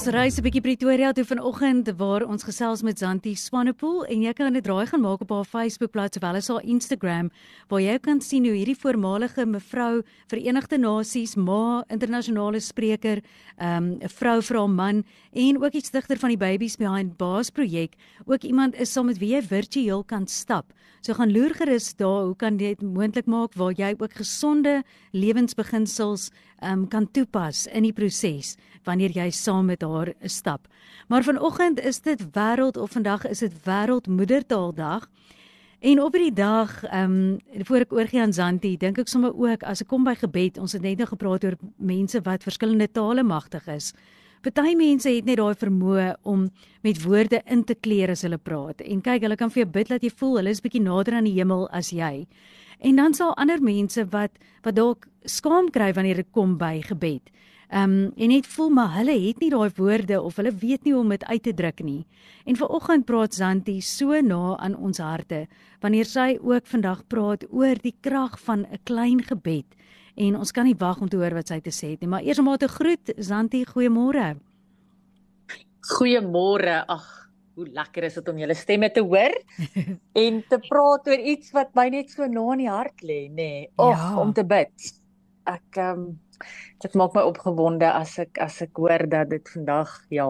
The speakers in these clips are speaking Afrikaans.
Ons reis 'n bietjie Pretoria toe vanoggend waar ons gesels met Zanti Swanepoel en jy kan dit raai gaan maak op haar Facebookblad sowel as haar Instagram waar jy kan sien hoe hierdie voormalige mevrou Verenigde Nasies ma internasionale spreker, ehm, 'n um, vrou vir haar man en ook die stigter van die Babies Behind Bars projek, ook iemand is saam met wie jy virtueel kan stap. So gaan loer gerus daar, hoe kan dit moontlik maak waar jy ook gesonde lewensbeginsels um, kan toepas in die proses wanneer jy saam met haar stap. Maar vanoggend is dit wêreld of vandag is dit wêreldmoedertaaldag. En op hierdie dag, ehm um, voor ek oorgie aan Zanti, dink ek sommer ook as ek kom by gebed, ons het net nou gepraat oor mense wat verskillende tale magtig is. Party mense het net daai vermoë om met woorde in te kleer as hulle praat. En kyk, hulle kan vir jou bid dat jy voel hulle is bietjie nader aan die hemel as jy. En dan sal ander mense wat wat dalk skaam kry wanneer dit kom by gebed. Ehm um, en net voel maar hulle het nie daai woorde of hulle weet nie hoe om dit uit te druk nie. En vanoggend praat Zanti so na aan ons harte wanneer sy ook vandag praat oor die krag van 'n klein gebed. En ons kan nie wag om te hoor wat sy te sê het nie, maar eers om haar te groet, Zanti, goeiemôre. Goeiemôre. Ag, hoe lekker is dit om julle stemme te hoor en te praat oor iets wat my net so na in die hart lê, nê. Nee. Ag, ja. om te bid. Ek ehm um, dit maak my opgewonde as ek as ek hoor dat dit vandag ja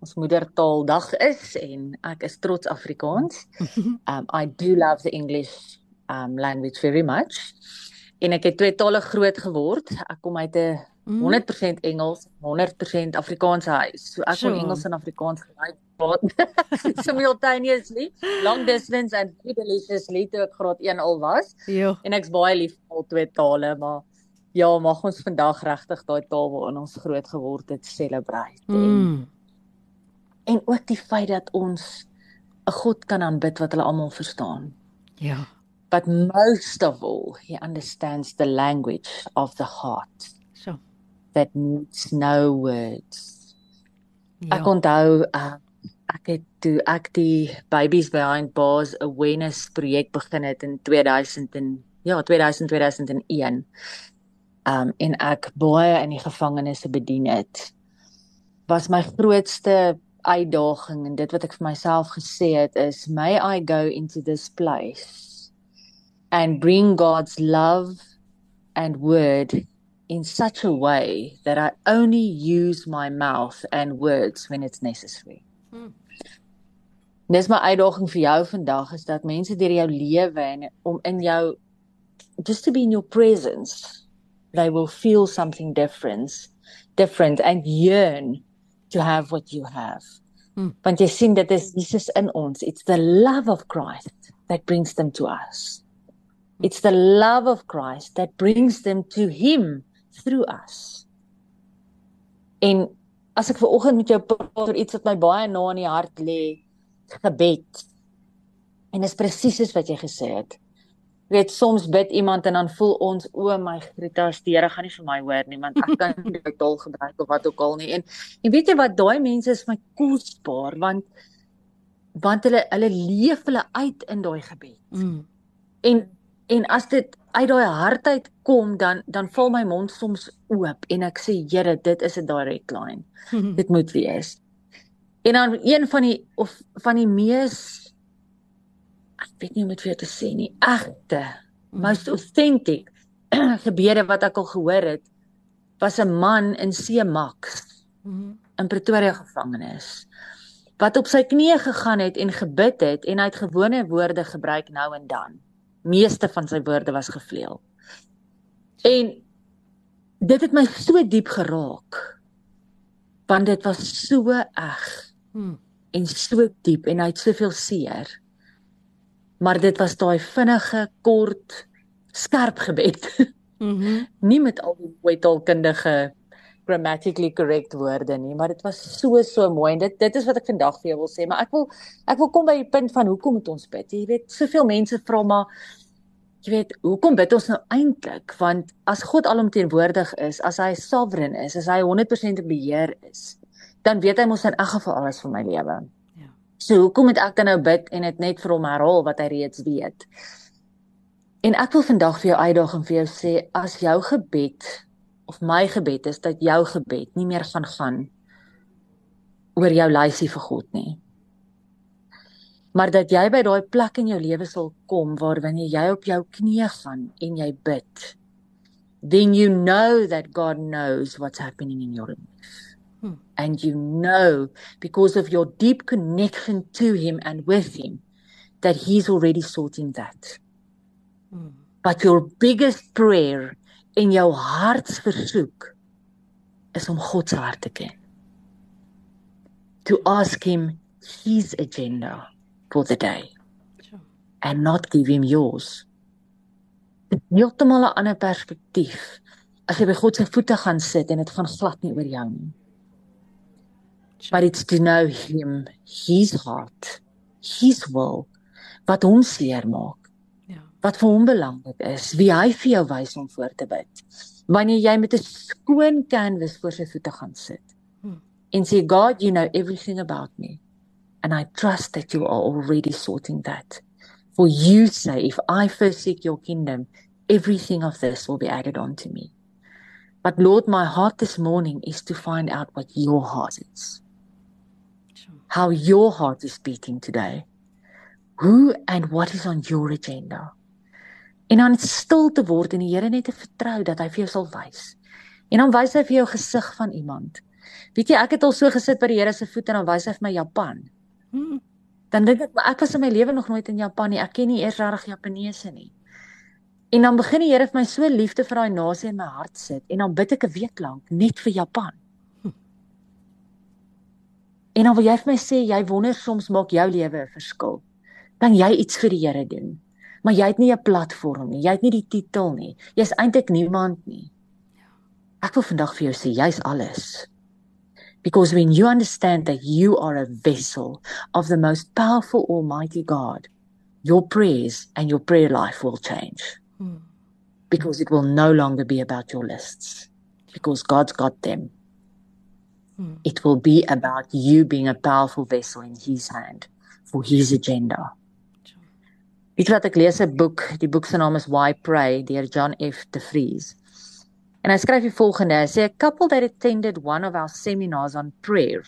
ons moedertaaldag is en ek is trots Afrikaans. Um I do love the English um language very much. En ek het twee tale groot geword. Ek kom uit 'n 100% mm. Engels, 100% Afrikaanse huis. So ek kon Engels en Afrikaans gelyk praat simultaneously, long distance and deliciously toe ek graad 1 al was. Jo. En ek's baie lief vir al twee tale, maar ja, mag ons vandag regtig daai taal waarin ons groot geword het celebrate. Mm. En, en ook die feit dat ons 'n God kan aanbid wat hulle almal verstaan. Ja. But most of all, he understands the language of the heart. So that needs no words. Ja. Ek onthou uh, ek het toe ek die Babies Behind Bars Awareness projek begin het in 2000 en ja, 2000 2001 um en ek baie in die gevangenisse bedien het was my grootste uitdaging en dit wat ek vir myself gesê het is may I go into this place and bring God's love and word in such a way that I only use my mouth and words when it's necessary. Hmm. Dis my uitdaging vir jou vandag is dat mense deur jou lewe en om in jou just to be in your presence they will feel something different different and yearn to have what you have hmm. want jy sien dit is Jesus in ons it's the love of Christ that brings them to us it's the love of Christ that brings them to him through us. En as ek ver oggend met jou praat oor iets wat my baie na in die hart lê gebed. En is presies wat jy gesê het. Weet soms bid iemand en dan voel ons o my Gritas die Here gaan nie vir my hoor nie want ek kan nie die taal gebruik of wat ook al nie. En en weet jy wat daai mense is my kosbaar want want hulle hulle leef hulle uit in daai gebed. Mm. En en as dit uit daai hart uit kom dan dan val my mond soms oop en ek sê Here dit is 'n direct line. dit moet wees. En dan een van die of van die mees ek weet nie hoe om dit vir jou te sê nie, egte, mm. most authentic gebede wat ek al gehoor het, was 'n man in Seemax mm. in Pretoria gevangenis wat op sy knieë gegaan het en gebid het en hy het gewone woorde gebruik nou en dan. Meeste van sy woorde was gevleel. En dit het my so diep geraak. Want dit was so eg. Hmm. En so diep en hy het soveel seer maar dit was daai vinnige, kort, skerp gebed. Mhm. Mm nie met al die weetaalkundige grammatically correct woorde nie, maar dit was so so mooi en dit dit is wat ek vandag vir jou wil sê, maar ek wil ek wil kom by die punt van hoekom moet ons bid? Jy weet, soveel mense vra maar jy weet, hoekom bid ons nou eintlik? Want as God alomteenwoordig is, as hy sovereign is, as hy 100% in beheer is, dan weet hy mos in elk geval alles van my lewe. So hoekom moet ek dan nou bid en dit net vir hom herhaal wat hy reeds weet? En ek wil vandag vir jou uitdaag en vir jou sê as jou gebed of my gebed is dat jou gebed nie meer gaan gaan oor jou lysie vir God nie. Maar dat jy by daai plek in jou lewe sal kom waar wanneer jy op jou knieë gaan en jy bid, then you know that God knows what's happening in your life. Hmm. And you know because of your deep connection to him and with him that he's already sorting that. Mm. But your biggest prayer in jou hartsversoek is om God se hart te ken. To ask him his agenda for the day sure. and not give him yours. Heeltemal 'n ander perspektief as jy by God se voete gaan sit en dit gaan glad nie oor jou nie. Sure. But it's to know him, his heart, his will wat hom seermaak wat vir hom belangrik is, wie hy vir jou wys om voor te bid. Wanneer jy met 'n skoon canvas voor sy voete gaan sit hmm. en sê God, you know everything about me and I trust that you are already sorting that. For you say if I first seek your kingdom, everything of this will be added on to me. But Lord, my heart this morning is to find out what your heart is. How your heart is beating today. Who and what is on your agenda? En dan stil te word en die Here net te vertrou dat hy vir jou sal wys. En dan wys hy vir jou gesig van iemand. Weet jy, ek het al so gesit by die Here se voete en dan wys hy vir my Japan. Hmm. Dan dink ek, ek was in my lewe nog nooit in Japan nie. Ek ken nie eers regtig Japaneese nie. En dan begin die Here vir my so liefde vir daai nasie in my hart sit en dan bid ek 'n week lank net vir Japan. Hm. En dan wil jy vir my sê jy wonder soms maak jou lewe 'n verskil. Dan jy iets vir die Here doen maar jy het nie 'n platform nie. Jy het nie die titel nie. Jy's eintlik niemand nie. Ek wil vandag vir jou sê jy's alles. Because when you understand that you are a vessel of the most powerful almighty God, your prayers and your prayer life will change. Hmm. Because it will no longer be about your lists. Because God's got them. Hmm. It will be about you being a powerful vessel in his hand for his agenda. Weet wat ek lees 'n boek, die boek se naam is Why Pray deur John F. De Vries. En hy skryf die volgende: Hy sê a couple that attended one of our seminars on prayer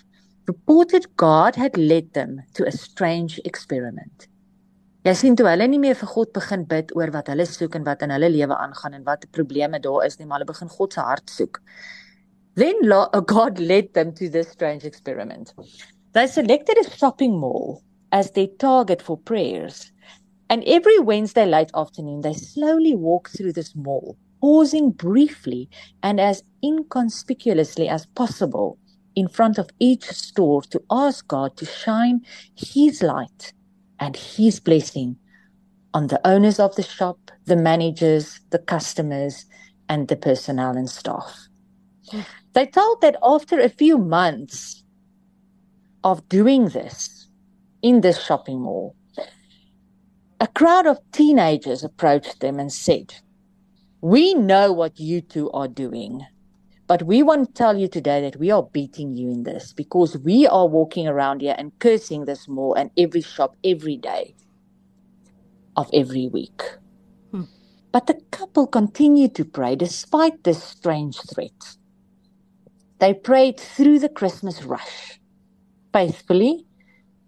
reported God had led them to a strange experiment. Jy sien toe hulle nie meer vir God begin bid oor wat hulle soek en wat in hulle lewe aangaan en wat probleme daar is nie, maar hulle begin God se hart soek. Then God led them to this strange experiment. They selected a shopping mall as their target for prayers. And every Wednesday late afternoon, they slowly walk through this mall, pausing briefly and as inconspicuously as possible in front of each store to ask God to shine His light and His blessing on the owners of the shop, the managers, the customers, and the personnel and staff. They told that after a few months of doing this in this shopping mall, a crowd of teenagers approached them and said, We know what you two are doing, but we want to tell you today that we are beating you in this because we are walking around here and cursing this mall and every shop every day of every week. Hmm. But the couple continued to pray despite this strange threat. They prayed through the Christmas rush, faithfully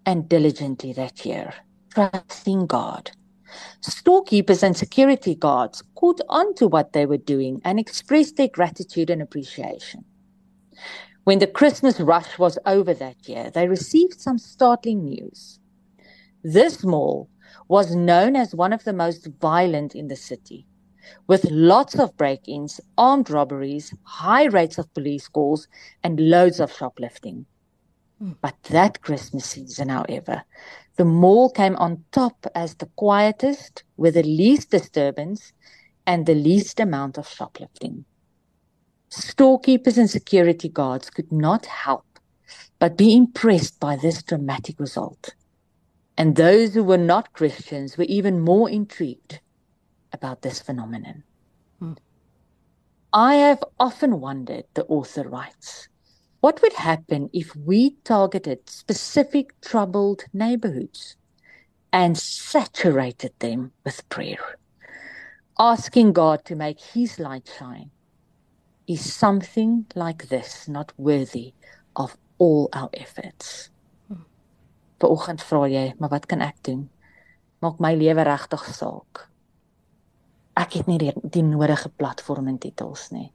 and diligently that year trusting God. Storekeepers and security guards caught on to what they were doing and expressed their gratitude and appreciation. When the Christmas rush was over that year, they received some startling news. This mall was known as one of the most violent in the city, with lots of break ins, armed robberies, high rates of police calls, and loads of shoplifting. But that Christmas season, however, the mall came on top as the quietest, with the least disturbance and the least amount of shoplifting. Storekeepers and security guards could not help but be impressed by this dramatic result. And those who were not Christians were even more intrigued about this phenomenon. Hmm. I have often wondered, the author writes, What would happen if we targeted specific troubled neighborhoods and saturated them with prayer? Asking God to make his light shine. Is something like this not worthy of all our efforts? Vanoggend vra jy, maar wat kan ek doen? Maak my lewe regtig saak. Ek het nie die, die nodige platform en titels nie.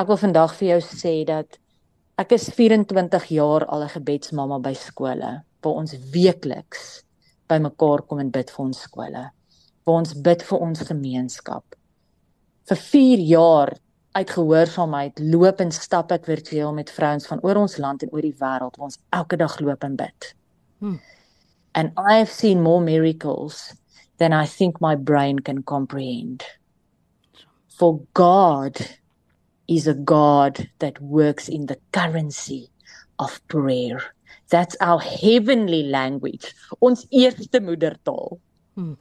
Ek wil vandag vir jou sê dat ek is 24 jaar al 'n gebedsmamma by skole waar ons weekliks bymekaar kom en bid vir ons skole. Waar ons bid vir ons gemeenskap. Vir 4 jaar uitgehoorsaamheid loop en stap ek virtueel met vrouens van oor ons land en oor die wêreld waar ons elke dag loop en bid. Hmm. And I have seen more miracles than I think my brain can comprehend. For God is a God that works in the currency of prayer. That's our heavenly language. Ons eerste moedertaal hmm.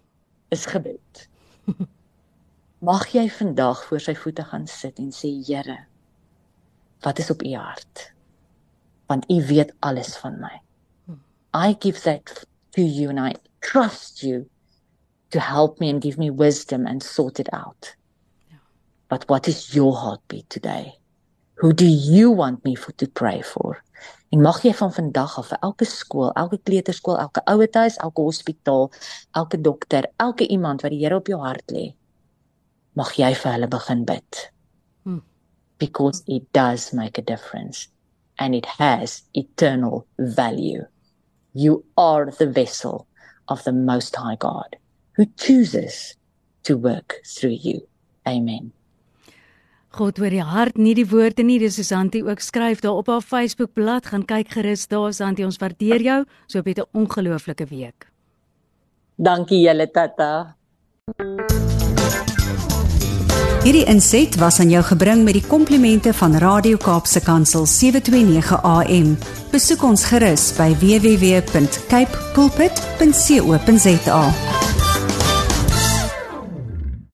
is gebed. Mag jy vandag voor sy voete gaan sit en sê Here, wat is op u hart? Want u weet alles van my. Hmm. I give that to you and I trust you to help me and give me wisdom and sort it out. But what is your heartbeat today? Who do you want me for to pray for? En mag jy van vandag af vir elke skool, elke kleuterskool, elke ouerhuis, elke hospitaal, elke dokter, elke iemand wat die Here op jou hart lê, mag jy vir hulle begin bid. Hmm. Because it does make a difference and it has eternal value. You are the vessel of the most high God who chooses to work through you. Amen. God oor die hart, nie die woorde nie, dis Susanti ook skryf daar op haar Facebook bladsy, gaan kyk gerus daar Susanti, ons waardeer jou, so op 'n ongelooflike week. Dankie julle tata. Hierdie inset was aan jou gebring met die komplimente van Radio Kaapse Kansel 729 AM. Besoek ons gerus by www.cape pulpit.co.za.